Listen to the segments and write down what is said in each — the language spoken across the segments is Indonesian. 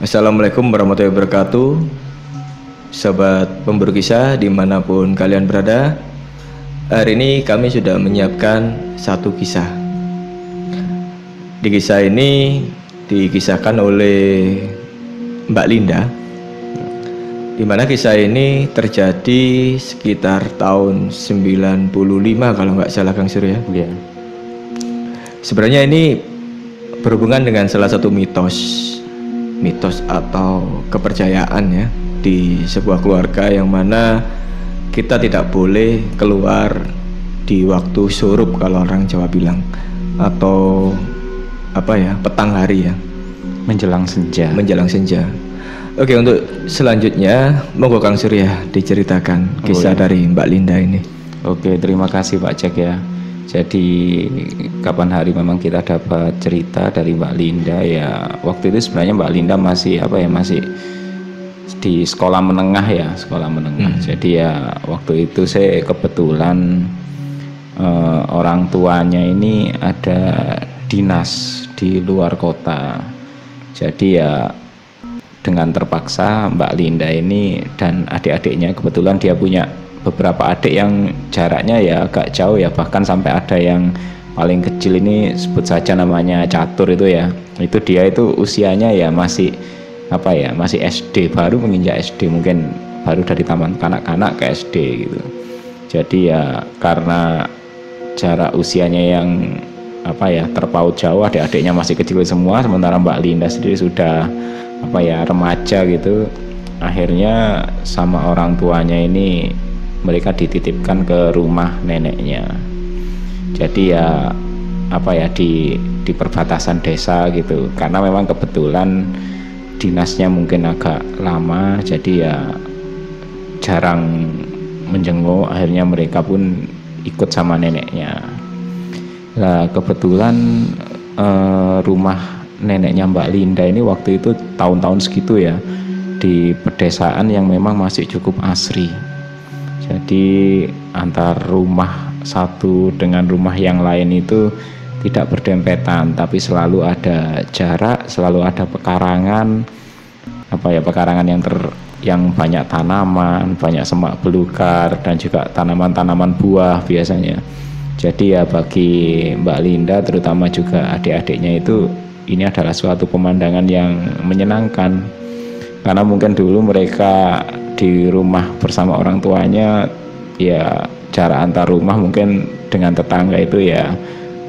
Assalamualaikum warahmatullahi wabarakatuh Sobat pemburu kisah di mana pun kalian berada Hari ini kami sudah menyiapkan satu kisah Di kisah ini dikisahkan oleh Mbak Linda di mana kisah ini terjadi sekitar tahun 95 kalau nggak salah Kang Surya. Iya. Sebenarnya ini berhubungan dengan salah satu mitos, mitos atau kepercayaan ya di sebuah keluarga yang mana kita tidak boleh keluar di waktu surup kalau orang Jawa bilang atau apa ya petang hari ya Menjelang senja. menjelang senja. Oke untuk selanjutnya monggo Kang Surya diceritakan kisah Oh, iya. dari Mbak Linda ini. Oke, terima kasih Pak Jack ya. Jadi kapan hari memang kita dapat cerita dari Mbak Linda ya. Waktu itu sebenarnya Mbak Linda masih apa ya masih di sekolah menengah ya, sekolah menengah. Jadi ya waktu itu saya kebetulan eh, orang tuanya ini ada dinas di luar kota. Jadi ya dengan terpaksa Mbak Linda ini dan adik-adiknya kebetulan dia punya beberapa adik yang jaraknya ya agak jauh ya. Bahkan sampai ada yang paling kecil ini sebut saja namanya catur itu ya. Itu dia itu usianya ya masih apa ya masih SD baru menginjak SD mungkin baru dari taman kanak-kanak ke SD gitu. Jadi ya karena jarak usianya yang apa ya terpaut jauh adik-adiknya masih kecil semua sementara Mbak Linda sendiri sudah apa ya remaja gitu akhirnya sama orang tuanya ini mereka dititipkan ke rumah neneknya. Jadi ya apa ya di di perbatasan desa gitu. Karena memang kebetulan dinasnya mungkin agak lama jadi ya jarang menjenguk. Akhirnya mereka pun ikut sama neneknya. Nah, kebetulan eh, rumah neneknya Mbak Linda ini waktu itu tahun-tahun segitu ya di pedesaan yang memang masih cukup asri. Jadi antar rumah satu dengan rumah yang lain itu tidak berdempetan, tapi selalu ada jarak, selalu ada pekarangan, apa ya pekarangan yang ter yang banyak tanaman, banyak semak belukar dan juga tanaman-tanaman buah biasanya. Jadi ya bagi Mbak Linda terutama juga adik-adiknya itu ini adalah suatu pemandangan yang menyenangkan karena mungkin dulu mereka di rumah bersama orang tuanya ya jarak antar rumah mungkin dengan tetangga itu ya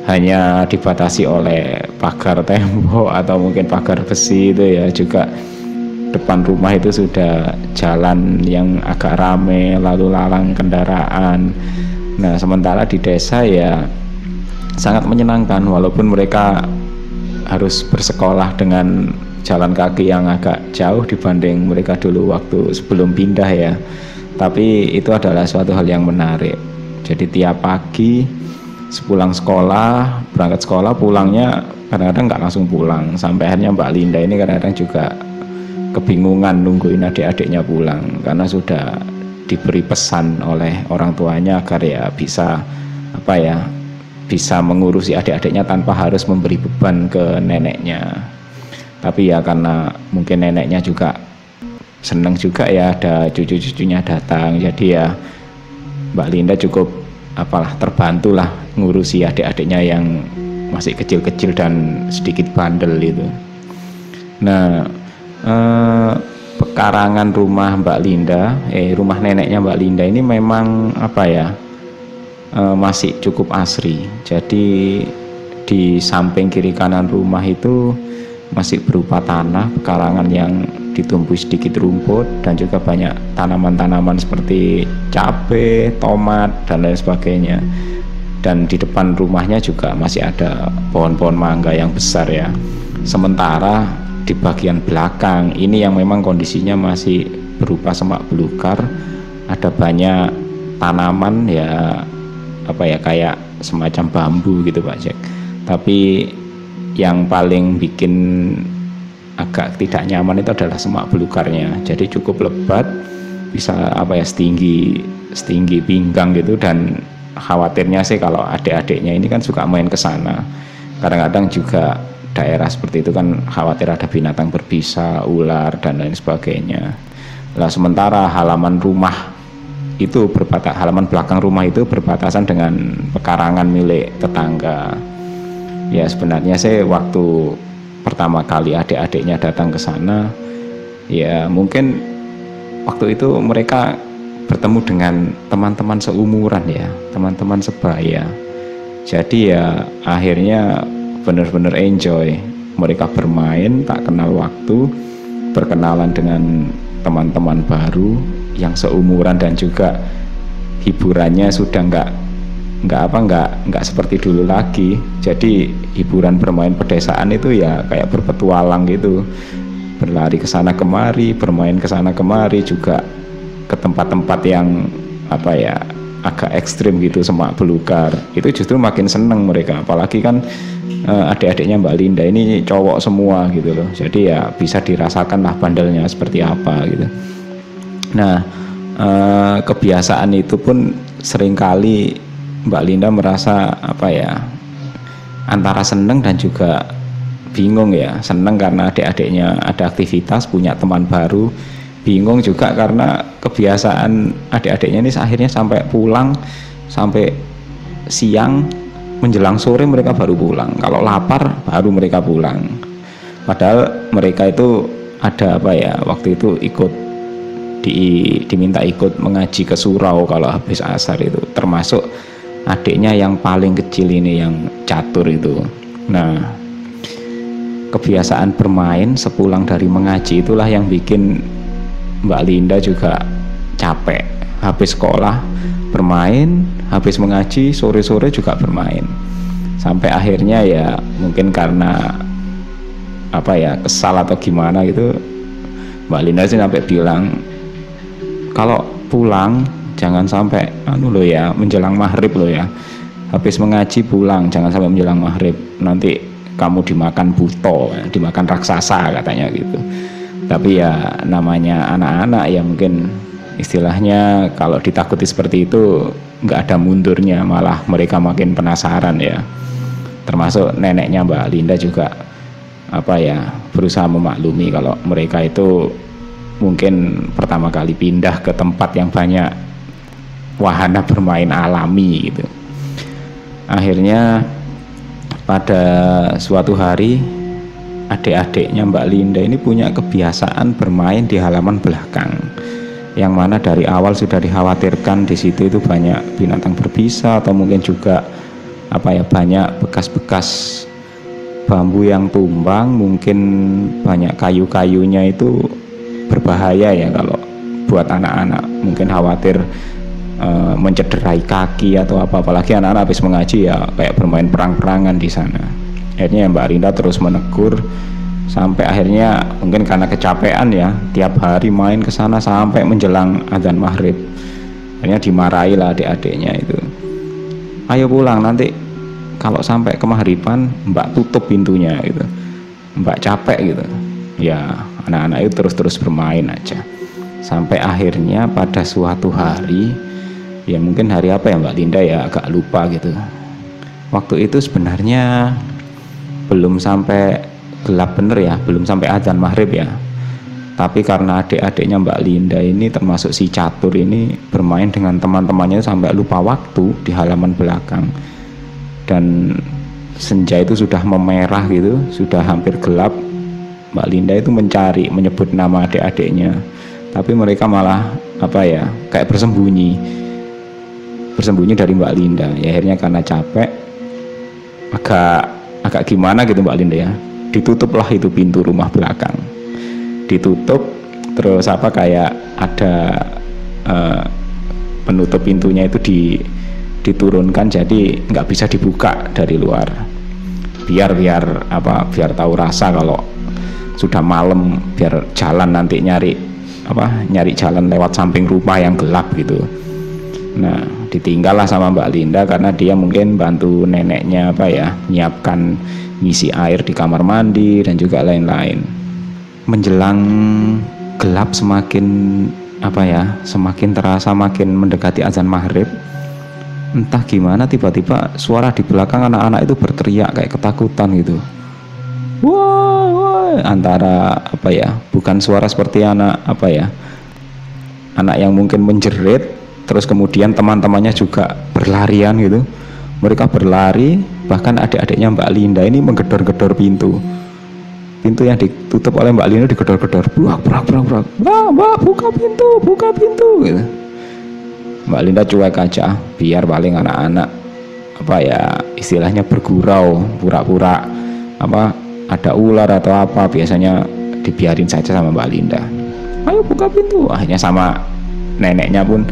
hanya dibatasi oleh pagar tembok atau mungkin pagar besi itu ya. Juga depan rumah itu sudah jalan yang agak rame lalu lalang kendaraan. Nah, sementara di desa ya sangat menyenangkan walaupun mereka harus bersekolah dengan jalan kaki yang agak jauh dibanding mereka dulu waktu sebelum pindah ya. Tapi itu adalah suatu hal yang menarik. Jadi tiap pagi sepulang sekolah, berangkat sekolah pulangnya kadang-kadang nggak langsung pulang. Sampai akhirnya Mbak Linda ini kadang-kadang juga kebingungan nungguin adik-adiknya pulang karena sudah diberi pesan oleh orang tuanya agar ya bisa apa ya bisa mengurusi adik-adiknya tanpa harus memberi beban ke neneknya tapi ya karena mungkin neneknya juga seneng juga ya ada cucu-cucunya datang jadi ya Mbak Linda cukup apalah terbantu lah ngurusi adik-adiknya yang masih kecil-kecil dan sedikit bandel itu nah eh, pekarangan rumah Mbak Linda, eh rumah neneknya Mbak Linda ini memang apa ya eh, masih cukup asri. Jadi di samping kiri kanan rumah itu masih berupa tanah pekarangan yang ditumbuhi sedikit rumput dan juga banyak tanaman-tanaman seperti cabai, tomat dan lain sebagainya. Dan di depan rumahnya juga masih ada pohon-pohon mangga yang besar ya. Sementara di bagian belakang ini yang memang kondisinya masih berupa semak belukar ada banyak tanaman ya apa ya kayak semacam bambu gitu Pak Jack tapi yang paling bikin agak tidak nyaman itu adalah semak belukarnya jadi cukup lebat bisa apa ya setinggi setinggi pinggang gitu dan khawatirnya sih kalau adik-adiknya ini kan suka main ke sana kadang-kadang juga daerah seperti itu kan khawatir ada binatang berbisa, ular dan lain sebagainya. Lah sementara halaman rumah itu berbatas halaman belakang rumah itu berbatasan dengan pekarangan milik tetangga. Ya sebenarnya saya waktu pertama kali adik-adiknya datang ke sana, ya mungkin waktu itu mereka bertemu dengan teman-teman seumuran ya, teman-teman sebaya. Jadi ya akhirnya benar-benar enjoy. Mereka bermain tak kenal waktu, berkenalan dengan teman-teman baru yang seumuran dan juga hiburannya sudah nggak nggak apa nggak nggak seperti dulu lagi. Jadi hiburan bermain pedesaan itu ya kayak berpetualang gitu. Berlari ke sana kemari bermain ke sana kemari juga ke tempat-tempat yang apa ya agak ekstrim gitu semak belukar. Itu justru makin seneng mereka. Apalagi kan uh, adik-adiknya Mbak Linda ini cowok semua gitu loh. Jadi ya bisa dirasakan lah bandelnya seperti apa gitu. Nah uh, kebiasaan itu pun sering kali Mbak Linda merasa apa ya antara seneng dan juga bingung ya. Seneng karena adik-adiknya ada aktivitas punya teman baru. Bingung juga karena kebiasaan adik-adiknya ini akhirnya sampai pulang sampai siang menjelang sore mereka baru pulang. Kalau lapar baru mereka pulang. Padahal mereka itu ada apa ya waktu itu ikut di, diminta ikut mengaji ke surau kalau habis asar itu. Termasuk adiknya yang paling kecil ini yang catur itu. Nah kebiasaan bermain sepulang dari mengaji itulah yang bikin Mbak Linda juga capek. Habis sekolah bermain habis mengaji sore-sore juga bermain. Sampai akhirnya ya mungkin karena apa ya kesal atau gimana gitu Mbak Linda sih sampai bilang kalau pulang jangan sampai anu lo ya menjelang maghrib lo ya. Habis mengaji pulang jangan sampai menjelang maghrib. Nanti kamu dimakan buto dimakan raksasa katanya gitu. Tapi ya namanya anak-anak ya mungkin istilahnya kalau ditakuti seperti itu nggak ada mundurnya malah mereka makin penasaran ya. Termasuk neneknya Mbak Linda juga apa ya berusaha memaklumi kalau mereka itu mungkin pertama kali pindah ke tempat yang banyak wahana bermain alami gitu. Akhirnya pada suatu hari adik-adiknya Mbak Linda ini punya kebiasaan bermain di halaman belakang yang mana dari awal sudah dikhawatirkan di situ itu banyak binatang berbisa atau mungkin juga apa ya banyak bekas-bekas bambu yang tumbang mungkin banyak kayu-kayunya itu berbahaya ya kalau buat anak-anak mungkin khawatir Eh, mencederai kaki atau apa apalagi anak-anak habis mengaji ya kayak bermain perang-perangan di sana. Akhirnya Mbak Rinda terus menegur sampai akhirnya mungkin karena kecapean ya tiap hari main ke sana sampai menjelang adzan maghrib. Akhirnya dimarahi lah adik-adiknya itu. Ayo pulang nanti kalau sampai ke maghriban mbak tutup pintunya gitu. Mbak capek gitu. Ya anak-anak itu terus-terus bermain aja. Sampai akhirnya pada suatu hari ya mungkin hari apa ya Mbak Linda ya agak lupa gitu. Waktu itu sebenarnya belum sampai gelap bener ya belum sampai adzan maghrib ya. Tapi karena adik-adiknya Mbak Linda ini termasuk si catur ini bermain dengan teman-temannya sampai lupa waktu di halaman belakang. Dan senja itu sudah memerah gitu sudah hampir gelap. Mbak Linda itu mencari menyebut nama adik-adiknya. Tapi mereka malah apa ya kayak bersembunyi bersembunyi dari Mbak Linda. Ya akhirnya karena capek agak agak gimana gitu Mbak Linda ya. Ditutuplah itu pintu rumah belakang. Ditutup terus apa kayak ada uh, penutup pintunya itu di diturunkan jadi nggak bisa dibuka dari luar. Biar biar apa biar tahu rasa kalau sudah malam biar jalan nanti nyari apa nyari jalan lewat samping rumah yang gelap gitu nah ditinggallah sama Mbak Linda karena dia mungkin bantu neneknya apa ya menyiapkan ngisi air di kamar mandi dan juga lain-lain. Menjelang gelap semakin apa ya semakin terasa makin mendekati azan maghrib entah gimana tiba-tiba suara di belakang anak-anak itu berteriak kayak ketakutan gitu. Wah, wah antara apa ya bukan suara seperti anak apa ya anak yang mungkin menjerit terus kemudian teman-temannya juga berlarian gitu. Mereka berlari bahkan adik-adiknya Mbak Linda ini menggedor-gedor pintu. Pintu yang ditutup oleh Mbak Linda digedor-gedor. Burak burak burak burak mbak mbak buka pintu buka pintu gitu. Mbak Linda cuek aja biar paling anak-anak apa ya istilahnya bergurau pura-pura apa ada ular atau apa biasanya dibiarin saja sama Mbak Linda. Ayo buka pintu. Akhirnya sama neneknya pun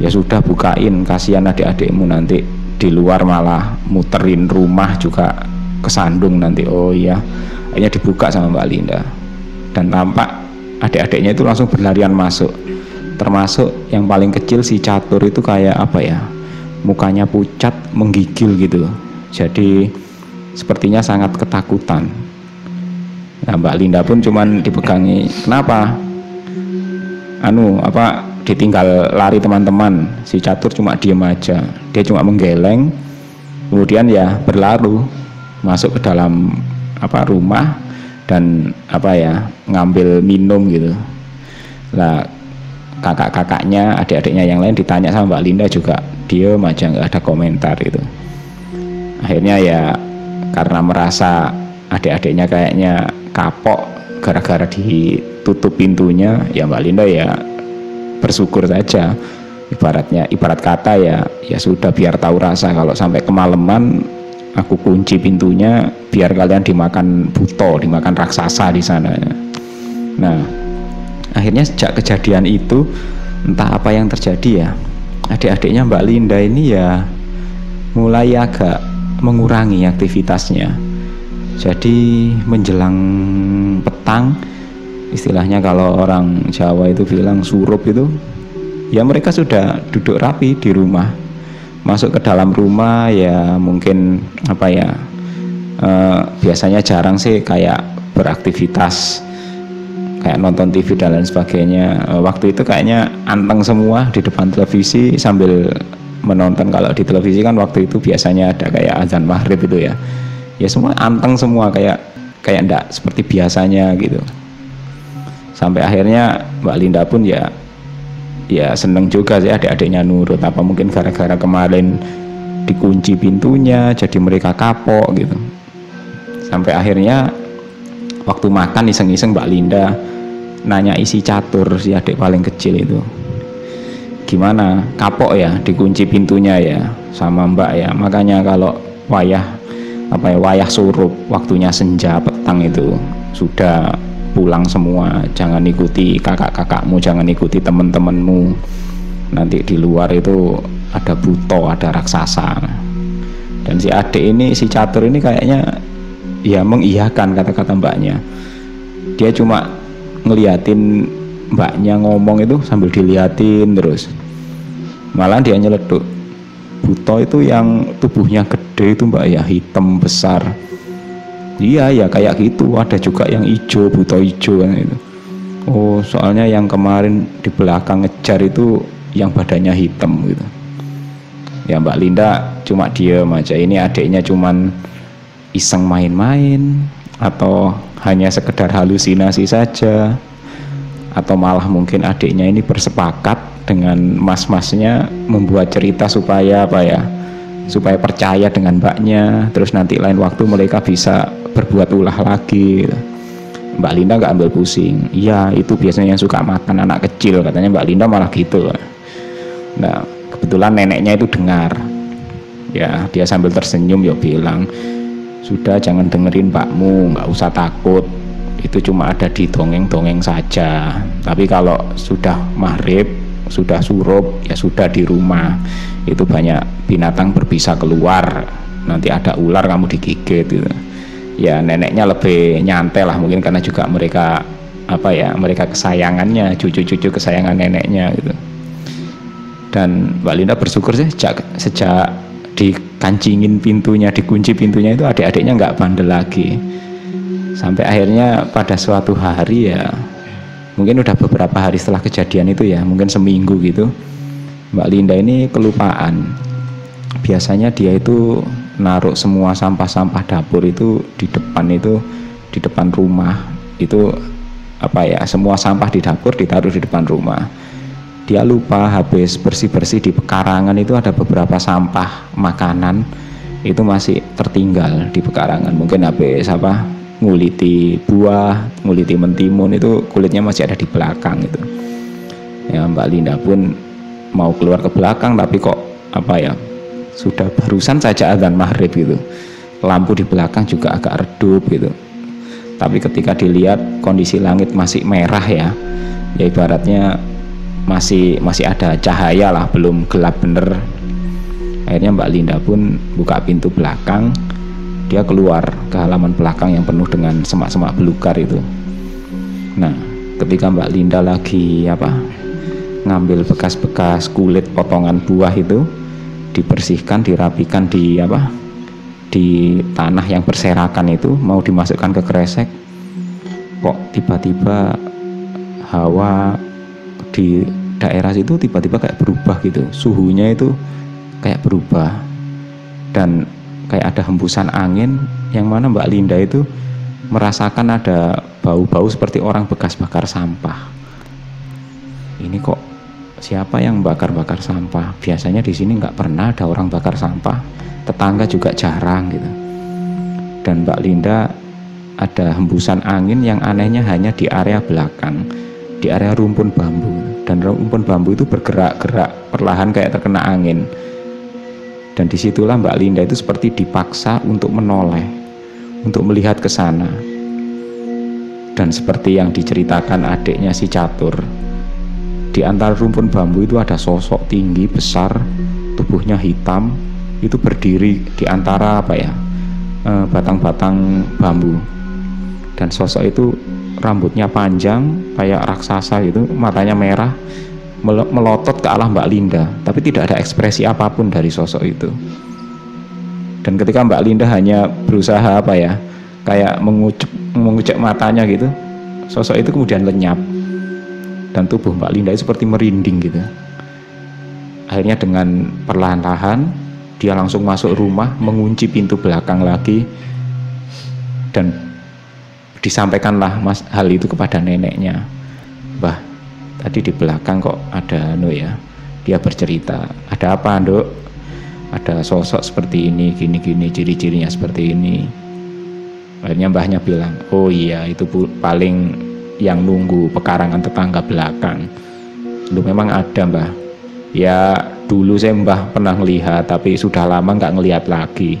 ya sudah bukain. Kasihan adik-adikmu nanti di luar malah muterin rumah juga kesandung nanti. Oh iya akhirnya dibuka sama Mbak Linda. Dan tampak adik-adiknya itu langsung berlarian masuk. Termasuk yang paling kecil si catur itu kayak apa ya mukanya pucat menggigil gitu. Jadi sepertinya sangat ketakutan. Nah Mbak Linda pun cuman dipegangi. Kenapa? Anu apa ditinggal lari teman-teman. Si catur cuma diem aja. Dia cuma menggeleng. Kemudian ya berlaru masuk ke dalam apa rumah dan apa ya ngambil minum gitu. Lah kakak-kakaknya adik-adiknya yang lain ditanya sama Mbak Linda juga dia aja nggak ada komentar itu akhirnya ya karena merasa adik-adiknya kayaknya kapok gara-gara ditutup pintunya ya Mbak Linda ya bersyukur saja. Ibaratnya ibarat kata ya ya sudah biar tahu rasa. Kalau sampai kemalaman aku kunci pintunya biar kalian dimakan buto dimakan raksasa di sana. Nah akhirnya sejak kejadian itu entah apa yang terjadi ya adik-adiknya Mbak Linda ini ya mulai agak mengurangi aktivitasnya. Jadi menjelang petang istilahnya kalau orang Jawa itu bilang surup itu ya mereka sudah duduk rapi di rumah. Masuk ke dalam rumah ya mungkin apa ya eh, biasanya jarang sih kayak beraktivitas kayak nonton TV dan lain sebagainya. Eh, waktu itu kayaknya anteng semua di depan televisi sambil menonton. Kalau di televisi kan waktu itu biasanya ada kayak azan maghrib itu ya. Ya semua anteng semua kayak kayak ndak seperti biasanya gitu sampai akhirnya Mbak Linda pun ya ya seneng juga sih adik-adiknya nurut. Apa mungkin gara-gara kemarin dikunci pintunya jadi mereka kapok gitu. Sampai akhirnya waktu makan iseng-iseng Mbak Linda nanya isi catur si adik paling kecil itu. Gimana? Kapok ya dikunci pintunya ya sama Mbak ya. Makanya kalau wayah apa ya wayah surup waktunya senja petang itu sudah pulang semua. Jangan ikuti kakak-kakakmu jangan ikuti teman-temanmu nanti di luar itu ada buto ada raksasa. Dan si adik ini si catur ini kayaknya ya mengiyakan kata-kata mbaknya. Dia cuma ngeliatin mbaknya ngomong itu sambil diliatin terus. Malah dia nyeleduk. Buto itu yang tubuhnya gede itu mbak ya hitam besar iya ya kayak gitu. Ada juga yang hijau buto hijau kan itu oh soalnya yang kemarin di belakang ngejar itu yang badannya hitam gitu. Ya Mbak Linda cuma diem aja. Ini adiknya cuman iseng main-main atau hanya sekedar halusinasi saja. Atau malah mungkin adiknya ini bersepakat dengan mas-masnya membuat cerita supaya apa ya supaya percaya dengan mbaknya terus nanti lain waktu mereka bisa berbuat ulah lagi Mbak Linda nggak ambil pusing. Iya itu biasanya yang suka makan anak kecil katanya Mbak Linda malah gitu nah kebetulan neneknya itu dengar. Ya dia sambil tersenyum ya bilang sudah jangan dengerin mbakmu nggak usah takut. Itu cuma ada di dongeng-dongeng saja. Tapi kalau sudah maghrib sudah surup ya sudah di rumah. Itu banyak binatang berbisa keluar. Nanti ada ular kamu digigit gitu. Ya neneknya lebih nyantai lah mungkin karena juga mereka apa ya mereka kesayangannya cucu-cucu kesayangan neneknya gitu. Dan Mbak Linda bersyukur sih sejak sejak dikancingin pintunya dikunci pintunya itu adik-adiknya nggak bandel lagi. Sampai akhirnya pada suatu hari ya mungkin udah beberapa hari setelah kejadian itu ya mungkin seminggu gitu. Mbak Linda ini kelupaan. Biasanya dia itu naruh semua sampah-sampah dapur itu di depan itu di depan rumah. Itu apa ya semua sampah di dapur ditaruh di depan rumah. Dia lupa habis bersih-bersih di pekarangan itu ada beberapa sampah makanan. Itu masih tertinggal di pekarangan. Mungkin habis apa nguliti buah nguliti mentimun itu kulitnya masih ada di belakang itu. Ya Mbak Linda pun mau keluar ke belakang tapi kok apa ya sudah barusan saja adzan maghrib gitu. Lampu di belakang juga agak redup gitu. Tapi ketika dilihat kondisi langit masih merah ya ya ibaratnya masih masih ada cahaya lah belum gelap bener. Akhirnya Mbak Linda pun buka pintu belakang dia keluar ke halaman belakang yang penuh dengan semak-semak belukar itu. Nah ketika Mbak Linda lagi apa ngambil bekas-bekas kulit potongan buah itu dibersihkan dirapikan di apa di tanah yang berserakan itu mau dimasukkan ke kresek kok tiba-tiba hawa di daerah situ tiba-tiba kayak berubah gitu. Suhunya itu kayak berubah. Dan kayak ada hembusan angin yang mana Mbak Linda itu merasakan ada bau-bau seperti orang bekas bakar sampah. Ini kok siapa yang bakar-bakar sampah? Biasanya di sini nggak pernah ada orang bakar sampah. Tetangga juga jarang gitu. Dan Mbak Linda ada hembusan angin yang anehnya hanya di area belakang di area rumpun bambu. Dan rumpun bambu itu bergerak-gerak perlahan kayak terkena angin dan di situlah Mbak Linda itu seperti dipaksa untuk menoleh untuk melihat ke sana. Dan seperti yang diceritakan adiknya si Catur di antara rumpun bambu itu ada sosok tinggi besar tubuhnya hitam itu berdiri di antara apa ya eh, batang-batang bambu. Dan sosok itu rambutnya panjang kayak raksasa gitu matanya merah melotot ke arah Mbak Linda tapi tidak ada ekspresi apa pun dari sosok itu. Dan ketika Mbak Linda hanya berusaha apa ya kayak mengucuk mengucuk matanya gitu sosok itu kemudian lenyap. Dan tubuh Mbak Linda itu seperti merinding gitu. Akhirnya dengan perlahan-lahan dia langsung masuk rumah mengunci pintu belakang lagi dan disampaikanlah mas hal itu kepada neneknya. Bah tadi di belakang kok ada no ya. Dia bercerita ada apa dok ada sosok seperti ini gini gini ciri-cirinya seperti ini. Akhirnya mbahnya bilang oh iya itu paling yang nunggu pekarangan tetangga belakang. Lu memang ada mbah. Ya dulu saya mbah pernah melihat tapi sudah lama nggak ngelihat lagi.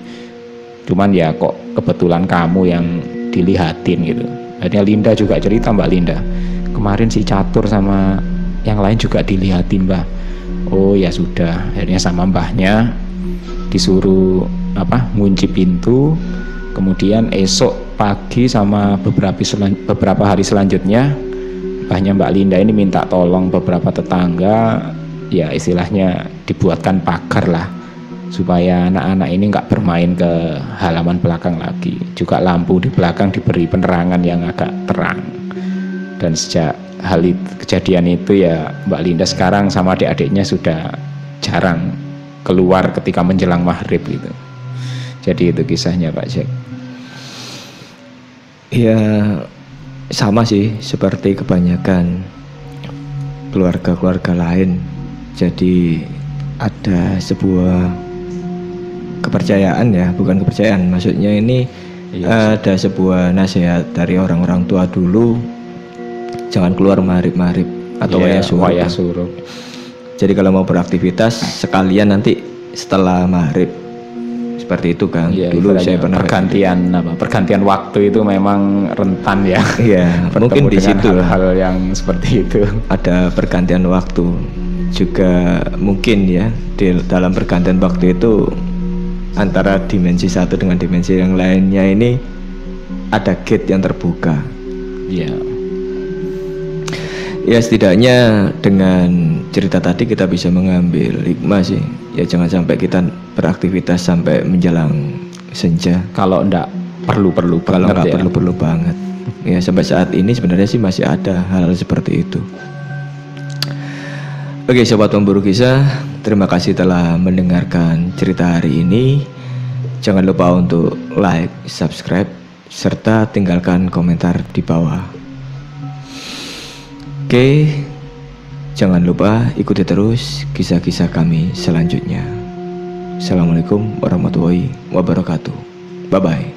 Cuman ya kok kebetulan kamu yang dilihatin gitu. Akhirnya Linda juga cerita mbak Linda kemarin si Catur sama yang lain juga dilihatin mbah oh ya sudah. Akhirnya sama mbahnya disuruh apa ngunci pintu. Kemudian esok pagi sama beberapa beberapa hari selanjutnya mbahnya mbak Linda ini minta tolong beberapa tetangga ya istilahnya dibuatkan pagar lah supaya anak-anak ini nggak bermain ke halaman belakang lagi. Juga lampu di belakang diberi penerangan yang agak terang dan sejak hal itu, kejadian itu ya Mbak Linda sekarang sama adik-adiknya sudah jarang keluar ketika menjelang maghrib gitu. Jadi itu kisahnya Pak Jack. Ya sama sih seperti kebanyakan keluarga-keluarga lain. Jadi ada sebuah kepercayaan ya bukan kepercayaan. Maksudnya ini iya, ada sebuah nasihat dari orang-orang tua dulu jangan keluar marip-marip atau yeah, wayah suruh. Jadi kalau mau beraktivitas sekalian nanti setelah maghrib seperti itu kan. Yeah, Dulu saya pernah pergantian apa? Pergantian waktu itu memang rentan ya. Iya, mungkin di situ hal-hal yang seperti itu. Ada pergantian waktu juga mungkin ya di dalam pergantian waktu itu antara dimensi satu dengan dimensi yang lainnya ini ada gate yang terbuka. Ya. Ya setidaknya dengan cerita tadi kita bisa mengambil hikmah sih. Ya jangan sampai kita beraktivitas sampai menjelang senja. Kalau ndak perlu-perlu Kalau nggak ya. perlu-perlu banget. Ya sampai saat ini sebenarnya sih masih ada hal, -hal seperti itu. Oke sobat pemburu kisah, terima kasih telah mendengarkan cerita hari ini. Jangan lupa untuk like, subscribe, serta tinggalkan komentar di bawah. Oke, jangan lupa ikuti terus kisah-kisah kami selanjutnya. Assalamualaikum warahmatullahi wabarakatuh. Bye bye.